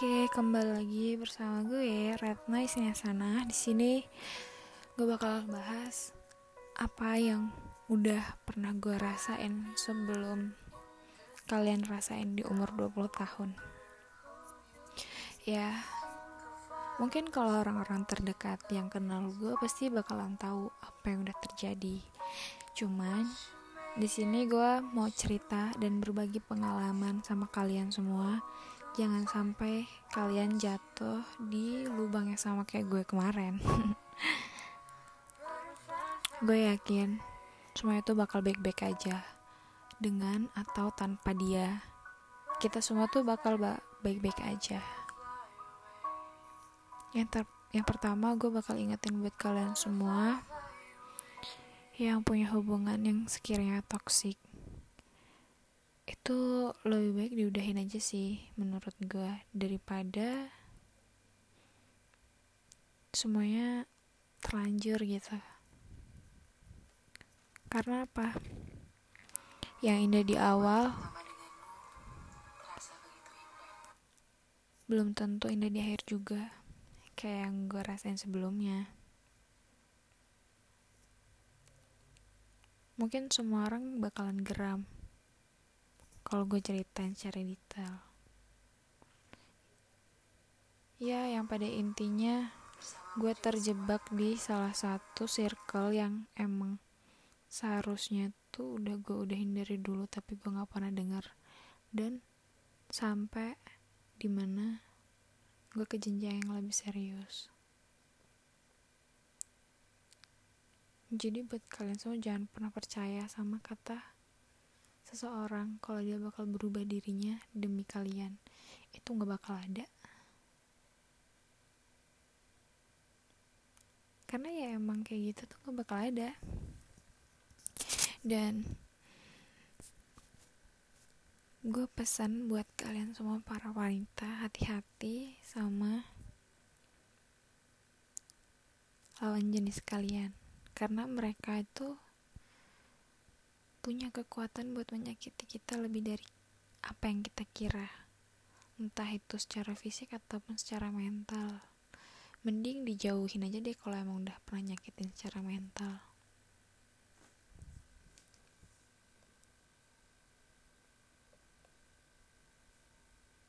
Oke, kembali lagi bersama gue Retna Isnya Sana. Di sini gue bakal bahas apa yang udah pernah gue rasain sebelum kalian rasain di umur 20 tahun. Ya, mungkin kalau orang-orang terdekat yang kenal gue pasti bakalan tahu apa yang udah terjadi. Cuman di sini gue mau cerita dan berbagi pengalaman sama kalian semua jangan sampai kalian jatuh di lubang yang sama kayak gue kemarin. Gue yakin semua itu bakal baik-baik aja dengan atau tanpa dia. Kita semua tuh bakal baik-baik aja. Yang ter yang pertama gue bakal ingetin buat kalian semua yang punya hubungan yang sekiranya toksik itu lebih baik diudahin aja sih menurut gue daripada semuanya terlanjur gitu. Karena apa? Yang indah di awal belum tentu indah di akhir juga kayak yang gue rasain sebelumnya. Mungkin semua orang bakalan geram kalau gue ceritain secara detail. Ya yang pada intinya gue terjebak di salah satu circle yang emang seharusnya tuh udah gue udah hindari dulu tapi gue nggak pernah dengar dan sampai di mana gue ke jenjang yang lebih serius. Jadi buat kalian semua jangan pernah percaya sama kata seseorang kalau dia bakal berubah dirinya demi kalian itu nggak bakal ada. Karena ya emang kayak gitu tuh nggak bakal ada. Dan gue pesan buat kalian semua para wanita hati-hati sama lawan jenis kalian. Karena mereka itu punya kekuatan buat menyakiti kita lebih dari apa yang kita kira. Entah itu secara fisik ataupun secara mental. Mending dijauhin aja deh kalau emang udah pernah nyakitin secara mental